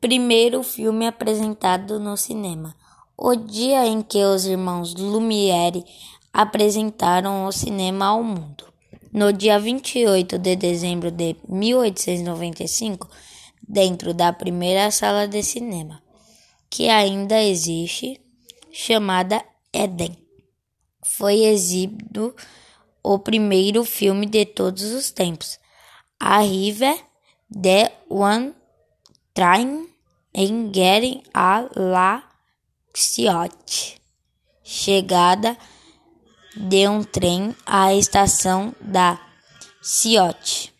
Primeiro filme apresentado no cinema. O dia em que os irmãos Lumière apresentaram o cinema ao mundo. No dia 28 de dezembro de 1895, dentro da primeira sala de cinema, que ainda existe, chamada Eden, foi exibido o primeiro filme de todos os tempos, A River de One Train em Getting a la Ciotte. Chegada de um trem à estação da Ciotte.